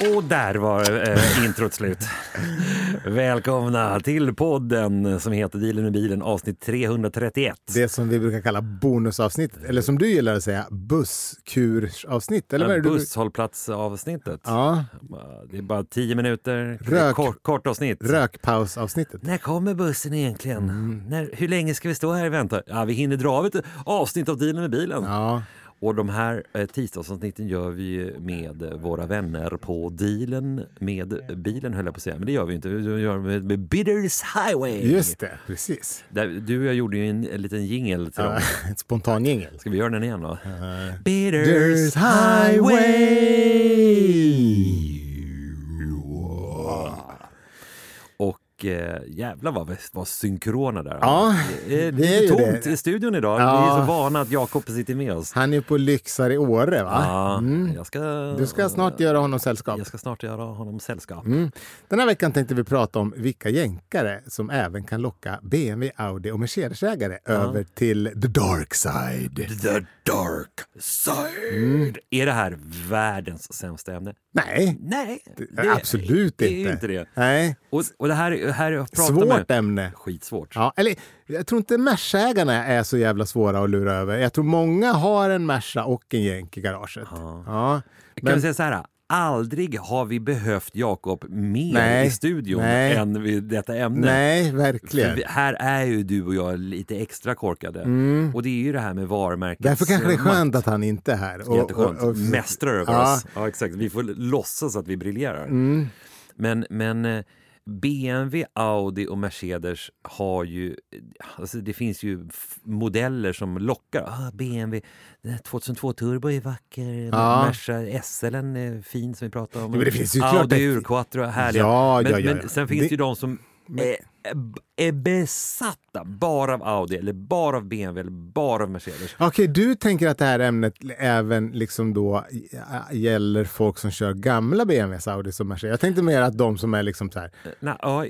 Och där var eh, introt slut. Välkomna till podden som heter Dealen med bilen avsnitt 331. Det som vi brukar kalla bonusavsnittet, eller som du gillar att säga, busskursavsnitt. Eller vad är det du... Busshållplatsavsnittet. Ja, Det är bara tio minuter, Rök- kort, kort avsnitt. rökpausavsnittet. När kommer bussen egentligen? Mm. När, hur länge ska vi stå här och vänta? Ja, vi hinner dra av ett avsnitt av Dealen med bilen. Ja, Och de här eh, tisdagsavsnitten gör vi med våra vänner på Dealen med bilen höll jag på att säga, men det gör vi inte. Vi gör med, med Bidders Highway. just det. Precis. Där, du och jag gjorde ju en, en liten jingle till dem. ett spontanjingel. Ska vi göra den igen då? Uh, Bidders highway. Och eh, jävlar vad var synkrona där. Ja, det är det är ju tomt det. i studion idag. Ja. Vi är så vana att Jakob sitter med oss. Han är på Lyxar i Åre, va? Ja, Mm. jag ska, Du ska snart göra honom sällskap. Jag ska snart göra honom sällskap. Mm. Den här veckan tänkte vi prata om vilka jänkare som även kan locka BMW, Audi och Mercedesägare över till the dark side. The dark side. Mm. Är det här världens sämsta ämne? Nej, Nej, absolut det inte. är ju inte det. Nej, Och, och det här, här jag pratar svårt med... ämne. Skitsvårt. Ja, eller, jag tror inte Merca-ägarna är så jävla svåra att lura över. Jag tror många har en Merca och en Jänk i garaget. Ja. Ja, Kan men- vi säga så här? Aldrig har vi behövt Jakob mer Nej, i studion nej. än vid detta ämne. Nej, För verkligen. vi, här är ju du och jag lite extra korkade. Och det är ju det här med varumärkets Mm. Därför kanske det är skönt att han inte är här. Och- Jätteskönt. och- och- Mästrar över Ja. oss. Ja, exakt. Vi får låtsas att vi briljerar. Mm. Men, men eh, BMW, Audi och Mercedes har ju... Alltså det finns ju modeller som lockar. Ah, BMW, den här 2002 Turbo är vacker. Ja. Merca SL är fin som vi pratade om. Ja, men det finns ju Audi Urquattro är härliga. Ja, men, ja, ja, men sen finns Det- ju de som är, är besatta bara av Audi eller bara av BMW eller bara av Mercedes. Okej, du tänker att det här ämnet även liksom då äh, gäller folk som kör gamla BMW, Audi och Mercedes. Jag tänkte mer att de som är liksom så här. Nej, ja,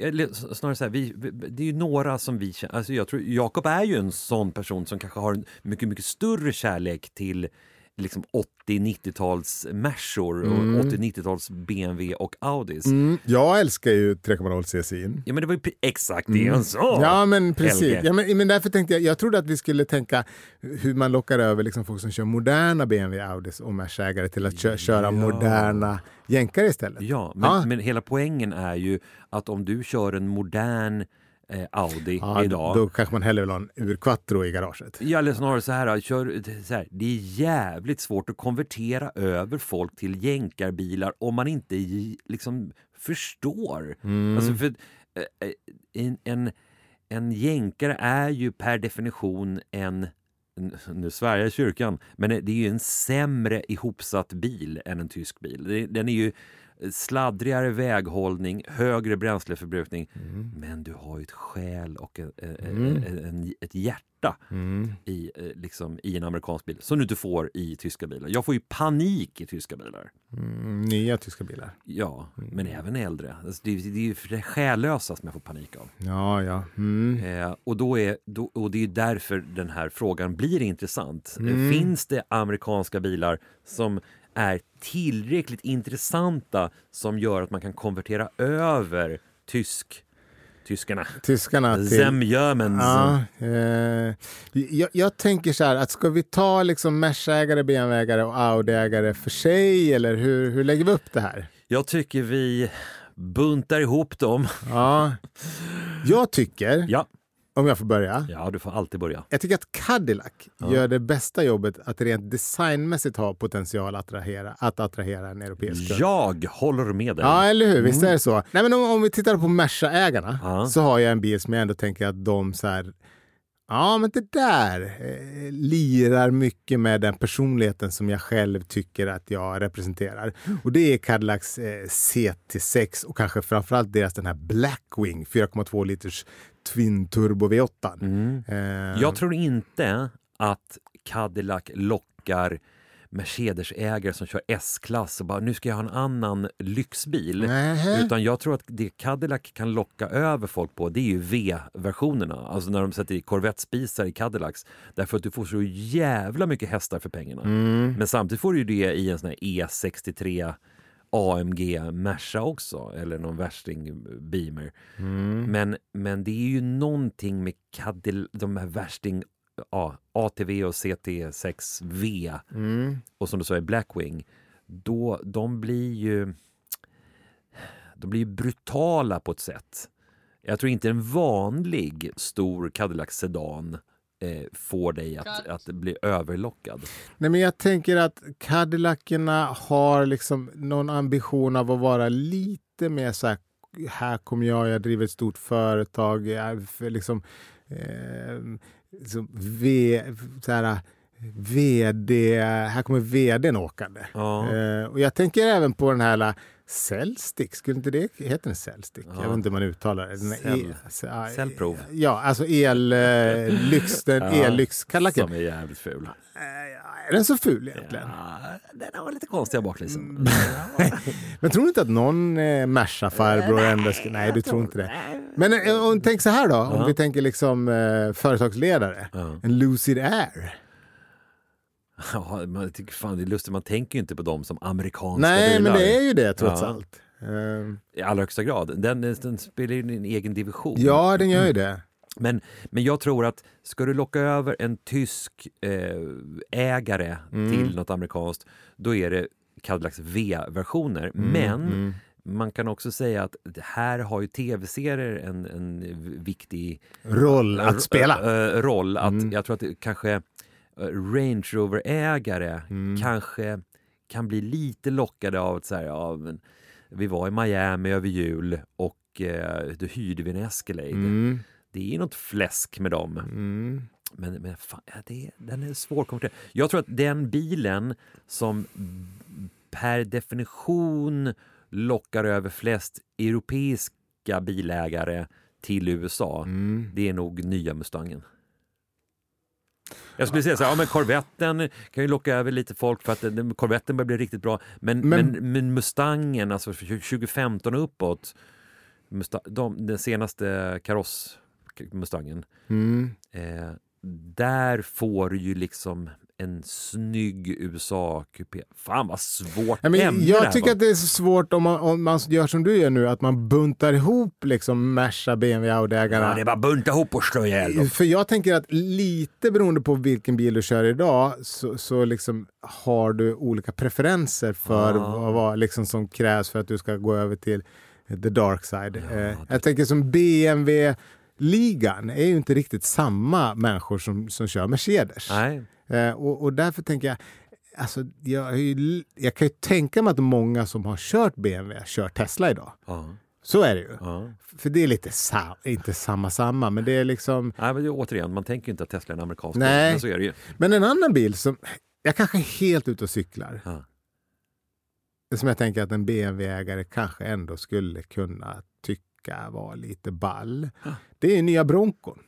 snarare så här, vi- det är ju några som vi känner, alltså jag tror Jakob är ju en sån person som kanske har en mycket, mycket större kärlek till liksom 80-90-tals Mersor och 80-90-tals BMW och Audis. Mm, jag älskar ju 3,0 CCin. Ja men det var ju exakt det han sa! Mm. Ja, men precis. Helge. Ja, men, men därför tänkte jag, jag trodde att vi skulle tänka hur man lockar över liksom folk som kör moderna BMW, Audis och Merca-ägare till att kö köra moderna jänkare istället. Ja, men, Ja. men hela poängen är ju att om du kör en modern eh, Audi Ja, idag Då kanske man hellre vill ha en urquattro i garaget. Ja, eller snarare så här, kör, så här, det är jävligt svårt att konvertera över folk till jänkarbilar om man inte liksom förstår. Mm. Alltså för, eh, eh, en, en, en jänkare är ju per definition en nu svär jag i kyrkan, men det är ju en sämre ihopsatt bil än en tysk bil. Den är ju sladdrigare väghållning, högre bränsleförbrukning, Mm. men du har ju ett själ och en, en, en, ett hjärta Mm. i, eh, liksom, i en amerikansk bil som du inte får i tyska bilar. Jag får ju panik i tyska bilar. Mm, nya tyska bilar. Ja, Mm. men även äldre. Alltså, det, är- det är ju det själlösa som jag får panik av. Ja, ja. Mm. Eh, och, då är, då, och det är därför den här frågan blir intressant. Mm. Finns det amerikanska bilar som är tillräckligt intressanta som gör att man kan konvertera över tysk, tyskarna? Tyskarna till... Zemjömens. Ja, eh, jag, jag tänker så här, att ska vi ta liksom Merca-ägare, BMW-ägare och Audi-ägare för sig eller hur, hur lägger vi upp det här? Jag tycker vi buntar ihop dem. Ja. Jag tycker, Ja, om jag får börja, ja du får alltid börja. jag tycker att Cadillac gör det bästa jobbet att rent designmässigt ha potential att attrahera, att attrahera en europeisk kund. Jag håller med dig. Ja, eller hur? Visst är det så? Nej, men om, om vi tittar på Merca-ägarna Ja. så har jag en bil som jag ändå tänker att de så här... Ja, men det där eh, lirar mycket med den personligheten som jag själv tycker att jag representerar. Och det är Cadillacs eh, CT6 och kanske framförallt deras den här Blackwing 4,2 liters Twin Turbo V8. Mm. Eh, Jag tror inte att Cadillac lockar Mercedes-ägare som kör S-klass och bara nu ska jag ha en annan lyxbil. Nähä. Utan jag tror att det Cadillac kan locka över folk på det är ju V-versionerna. Alltså när de sätter i Corvette-spisar i Cadillacs. Därför att du får så jävla mycket hästar för pengarna. Mm. Men samtidigt får du ju det i en sån här E63 AMG Merca också, eller någon värsting Beamer. Mm. Men, men det är ju någonting med Cadil, de här värsting ja, ATV och CT6V Mm. och som du sa i Blackwing, då, de blir ju de blir ju brutala på ett sätt. Jag tror inte en vanlig stor Cadillac Sedan eh, får dig att, att bli överlockad. Nej, men jag tänker att Cadillacierna har liksom någon ambition av att vara lite mer så här, här kommer jag, jag driver ett stort företag, jag är för liksom, eh, liksom v, så här, VD, här kommer VDn åkande. Ja. Eh, och jag tänker även på den här Cellstick, skulle inte det heter den Cellstick? Ja. Jag vet inte hur man uttalar det. Cell. e- Cellprov. Ja, alltså ellyx, den Ja, ellyx-Cadillac. Som är jävligt ful. Är den så ful egentligen? Ja, den har lite konstiga baklysen. Mm. Men tror du inte att någon eh, Merca-farbror ändå skulle... Nej, du tror inte det. Men eh, om, tänk så här då, om vi tänker liksom eh, företagsledare. En Lucid Air. Ja, man tycker fan det är lustigt, man tänker ju inte på dem som amerikanska Nej, bilar. men det är ju det trots Ja. allt. Eh, I allra högsta grad. Den, den spelar ju en egen division. ja, den gör ju det. Men, men jag tror att ska du locka över en tysk eh, ägare Mm. till något amerikanskt, då är det Cadillacs V-versioner. Mm, Men mm. man kan också säga att här har ju tv-serier en, en viktig Roll att spela. ö- ö- roll. Att Mm. Jag tror att det kanske eh, Range Rover-ägare Mm. kanske kan bli lite lockade av att så här, ja, men, vi var i Miami över jul och eh, då hyrde vi en Escalade. Mm. Det är något fläsk med dem. Mm. Men, men fan, ja, det, den är svårkontrollerad. Jag tror att den bilen som per definition lockar över flest europeiska bilägare till USA, Mm. det är nog nya Mustangen. Jag skulle säga så här, ja, men Corvetten kan ju locka över lite folk för att Corvetten börjar bli riktigt bra. Men, men, Men- men, Mustangen, alltså för 2015 och uppåt, Musta, de, den senaste kaross Mustangen, Mm. Eh, där får du ju liksom en snygg USA-kupé. Fan vad svårt Ja, men ämne jag tycker var. att det är så svårt om man, om man gör som du gör nu, att man buntar ihop liksom Merca, BMW, Audi-ägarna. Ja, det är bara bunta ihop och slå ihjäl dem. För jag tänker att lite beroende på vilken bil du kör idag så, så liksom har du olika preferenser för Ah. vad, liksom som krävs för att du ska gå över till the dark side. Ja, eh, det- jag tänker som BMW-ligan är ju inte riktigt samma människor som, som kör Mercedes. Nej. Eh, och, och därför tänker jag, alltså, jag, ju- jag kan ju tänka mig att många som har kört BMW kör Tesla idag. Ja, Så är det ju. ja. För det är lite sa- inte samma samma, men det är liksom Nej, men det, är återigen, man tänker ju inte att Tesla är en amerikansk bil, Nej. men så är det ju. Men en annan bil som jag kanske är helt ute och cyklar. Ja. Som jag tänker att en BMW-ägare kanske ändå skulle kunna tycka var lite ball. Det är nya Broncon.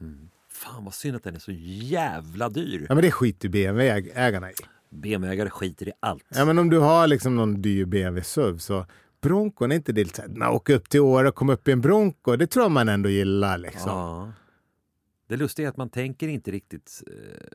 Mm. Fan vad synd att den är så jävla dyr. Ja men det skiter BMW-ägarna i. BMW-ägare skiter i allt. Ja men om du har liksom någon dyr BMW SUV så Broncon är inte det lite man åker upp till Åre och kommer upp i en Bronco. Det tror man ändå gillar liksom. Ja. Det lustiga är att man tänker inte riktigt... Eh,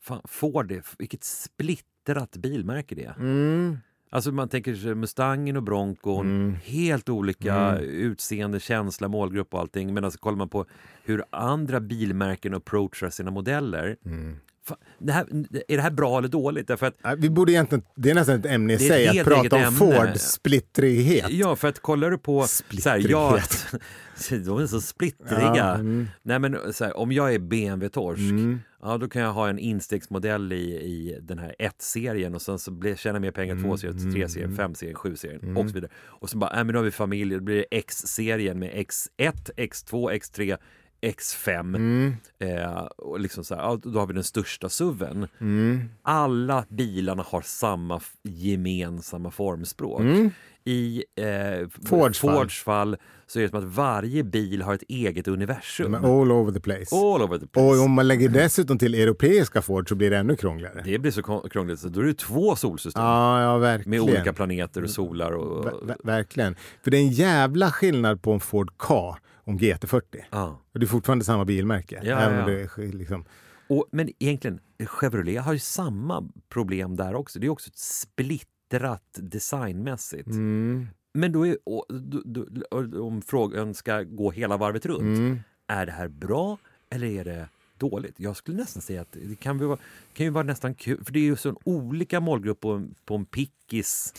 fan, får det, vilket splittrat bilmärke det är. Mm. Alltså man tänker sig Mustangen och Broncon, Mm. helt olika Mm. utseende, känsla, målgrupp och allting. Men alltså kollar man på hur andra bilmärken approachar sina modeller. Mm. Fan, det här, är det här bra eller dåligt? Därför att, Vi borde egentligen, det är nästan ett ämne i sig att prata om ämne. Ford splittrighet. ja, för att kollar du på... Så här, ja, de är så splittriga. Ja, mm. Nej, men så här, om jag är BMW-torsk, Mm. Ja, då kan jag ha en instegsmodell i, i den här 1-serien och sen så blir, tjäna mer pengar Mm, 2-serien, mm, 3-serien, mm. 5-serien, 7-serien Mm. och så vidare. Och så bara, äh, men nu har vi familj, då blir det X-serien med X1, X2, X3, X5. Mm. Eh, och liksom så här, ja, då har vi den största SUVen. Mm. Alla bilarna har samma gemensamma formspråk. Mm. I eh, Fords fall. Fords fall så är det som att varje bil har ett eget universum. All over the place. All over the place. Och om man lägger dessutom till europeiska Ford så blir det ännu krångligare. Det blir så krångligt, så då är det två solsystem Ja, ja med verkligen. olika planeter och solar. Och, Ver- ver- verkligen. För det är en jävla skillnad på en Ford Ka och en GT40. ja. Och det är fortfarande samma bilmärke. Ja, även ja. det är liksom... och, men egentligen, Chevrolet har ju samma problem där också. Det är också ett splittrat designmässigt. Mm. Men då är, och, då, då, om frågan ska gå hela varvet runt, Mm. är det här bra eller är det dåligt? Jag skulle nästan säga att det kan, vara, kan ju vara nästan kul, för det är ju så olika målgrupp på, på en pickis.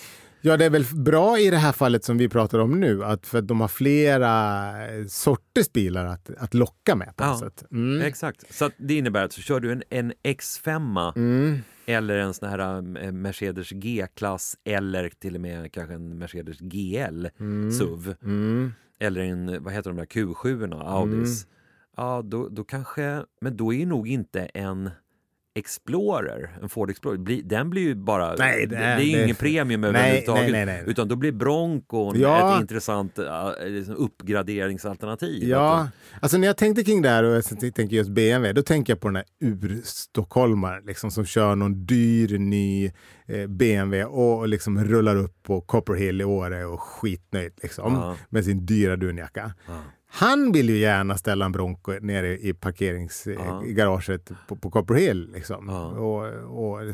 Ja, det är väl bra i det här fallet som vi pratar om nu, att för att de har flera eh, sorters bilar att, att locka med på Ja, sätt. Mm. Exakt. Så det innebär att så kör du en, en X5 Mm. eller en sån här eh, Mercedes G-klass eller till och med kanske en Mercedes GL SUV Mm. eller en, vad heter de där Q7 Audis. Ja, då, då kanske, men då är nog inte en Explorer, en Ford Explorer, den blir ju bara, Nej, det, det- är ju det- ingen premium överhuvudtaget. nej, nej, nej. Utan då blir Broncon Ja. ett intressant äh, liksom uppgraderingsalternativ. Ja, alltså när jag tänkte kring det här och jag tänker just BMW, då tänker jag på den här ur-stockholmaren liksom, som kör någon dyr ny eh, BMW och liksom rullar upp på Copperhill i Åre och skitnöjd liksom, Ja. med sin dyra dunjacka. Ja. Han vill ju gärna ställa en Bronco nere i parkeringsgaraget i garaget på, på Copperhill. Liksom. Ja. Och, och, det,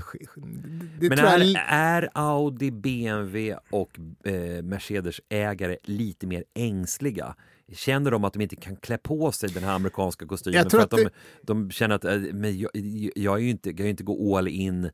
det Men är, jag... är Audi, BMW och eh, Mercedes-ägare lite mer ängsliga? Känner de att de inte kan klä på sig den här amerikanska kostymen? Jag tror för att, att de, de känner att eh, men jag, jag, är ju inte, jag kan ju inte gå all in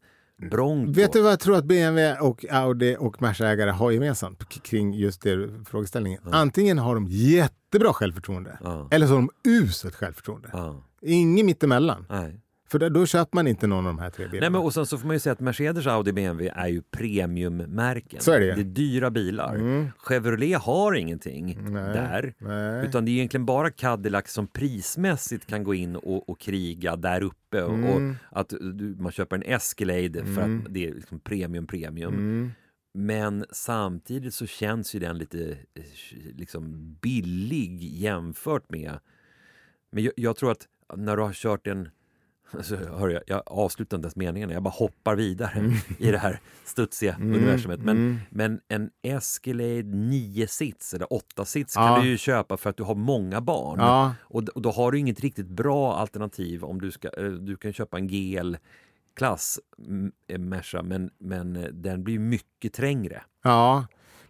Bronco. Vet du vad jag tror att BMW och Audi och Merca-ägare har gemensamt kring just det frågeställningen? Antingen har de jättebra självförtroende Ja. eller så har de uselt självförtroende. Ja, Inget mittemellan. nej. För då, då köper man inte någon av de här tre bilarna. Nej, men och sen så får man ju säga att Mercedes, Audi, BMW är ju premiummärken. Så är det. Det är dyra bilar. Mm. Chevrolet har ingenting Nej. där. Nej. Utan det är egentligen bara Cadillac som prismässigt kan gå in och, och kriga där uppe. Och, Mm. och att du, man köper en Escalade för att det är liksom premium, premium. Mm. Men samtidigt så känns ju den lite eh, liksom billig jämfört med... Men jag, jag tror att när du har kört en... Alltså, hör jag, jag avslutar inte ens meningen, jag bara hoppar vidare i det här studsiga universumet. Men, mm. men en Escalade 9-sits eller 8-sits Ja. kan du ju köpa för att du har många barn. Ja, Och, och då har du inget riktigt bra alternativ om du ska, eh, du kan köpa en GL klass mm, eh, Merca men, men eh, den blir mycket trängre. ja.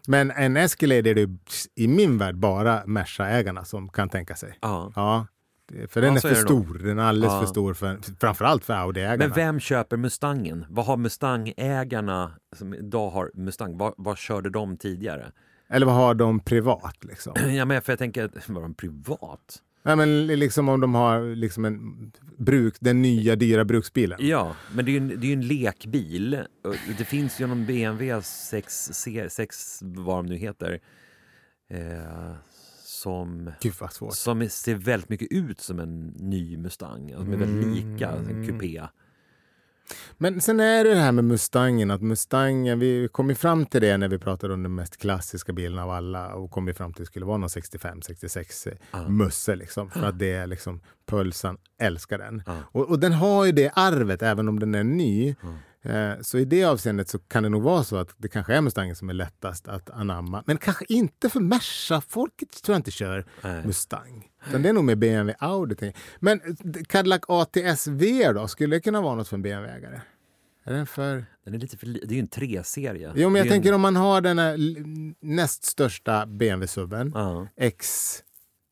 Men en Escalade är det i min värld bara Merca-ägarna som kan tänka sig. Ja. Ja, för den Ja, är för är stor. Den är alldeles Ja. för stor, för, framförallt för Audi-ägarna. Men vem köper Mustangen? Vad har Mustang-ägarna som idag har Mustang? Vad, vad körde de tidigare? Eller vad har de privat? Liksom? Ja, men för jag tänker, var de privat? Nej, men liksom om de har liksom en bruk, den nya dyra bruksbilen. Ja, men det är ju en, det är en lekbil. Det finns ju någon BMW 6, C- 6 vad de nu heter, eh, som, som ser väldigt mycket ut som en ny Mustang. Alltså, de är väldigt lika, en kupé. Men sen är det det här med Mustangen, att Mustangen, vi kom ju fram till det när vi pratade om den mest klassiska bilen av alla och kom ju fram till att det skulle vara någon 65-66 Ja. Musse liksom, för att det är liksom Pulsan älskar den. Ja. Och, och den har ju det arvet även om den är ny. Eh, så i det avseendet så kan det nog vara så att det kanske är Mustangen som är lättast att anamma. Men kanske inte för Merca-folket tror jag inte kör Nej. Mustang. Utan det är nog med BMW Audi. Men eh, Cadillac ATS-V då? Skulle det kunna vara något för en BMW-ägare? Är den för... Den är lite för, li- det är ju en 3-serie. Jo, men jag tänker en, om man har den näst största BMW-subben, Ja, X...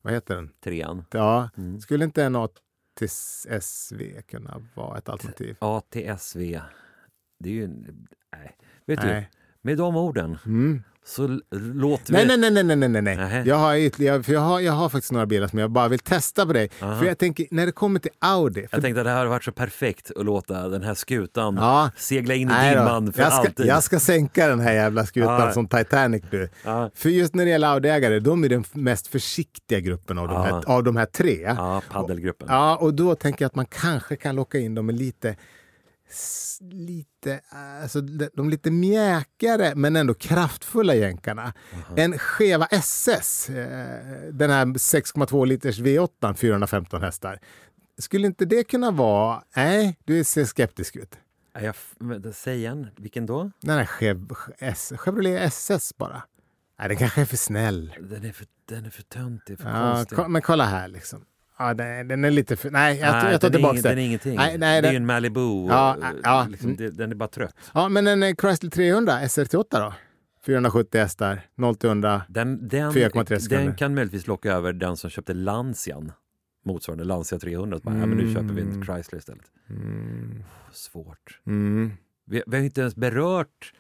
Vad heter den? trean. Ja, Mm. skulle inte en ATS-SV kunna vara ett alternativ? ATSV. Det är ju. Nej. Vet du, Nej. med de orden Mm. så låter Nej, vi... nej, nej, nej, nej, nej, nej. Nähä. Jag har, ytterligare- för jag, har, jag har faktiskt några bilar som jag bara vill testa på dig. Aha. För jag tänker, när det kommer till Audi. För, Jag tänkte att det här hade varit så perfekt att låta den här skutan Ja. segla in i Nej då, dimman för jag ska, alltid. Jag ska sänka den här jävla skutan Ja. som Titanic du. Ja. För just när det gäller Audi-ägare, de är den mest försiktiga gruppen av de, här, av de här tre. Ja, paddelgruppen. Ja, och då tänker jag att man kanske kan locka in dem med lite, lite, alltså de, lite mjäkare men ändå kraftfulla jänkarna. En Cheva SS, eh, den här 6,2 liters V8, 415 hästar. Skulle inte det kunna vara... Nej, du ser skeptisk ut. Ja, jag, säg igen, vilken då? Den här Chev, S, Chevrolet SS bara. Nej, den kanske är för snäll. Den är för, den är för töntig, för Ja, konstig. ko- men kolla här liksom. Ja, den, den är lite för... Nej, jag, Nej, jag tar tillbaka det. Den är ingenting. Nej, nej, det är ju en Malibu. Ja, och, ja. Liksom, det, den är bara trött. Ja, men en eh, Chrysler 300 SR8 då? 470 hästar, 0 till 100. Den, den, 4,3 sekunder. den kan möjligtvis locka över den som köpte Lancian, motsvarande Lancia 300. Bara, ja, men nu köper vi en Mm. Chrysler istället. Mm. Svårt. Mm. Vi, vi har inte ens berört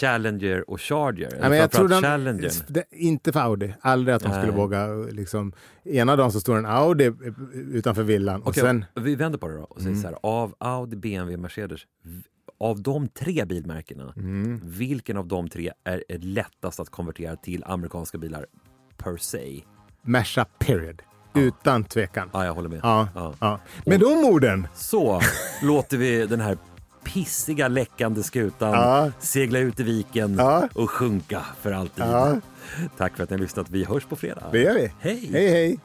Challenger och Charger. Ja, men jag tror framförallt de, Challengern. det, inte för Audi. Aldrig att de skulle Nej. våga. Liksom, ena dagen så står en Audi eh, utanför villan och Okej, sen... Vi vänder på det då och säger Mm. så här. Av Audi, BMW, Mercedes, av de tre bilmärkena, Mm. vilken av de tre är, är lättast att konvertera till amerikanska bilar per se? Merca period. Utan tvekan. Ja, jag håller med. Ja, Ja. ja. Med de orden. Så låter vi den här pissiga läckande skutan Ja. segla ut i viken Ja. och sjunka för alltid. Ja. Tack för att ni har lyssnat. Vi hörs på fredag. Det gör vi. Hej! Hej, hej.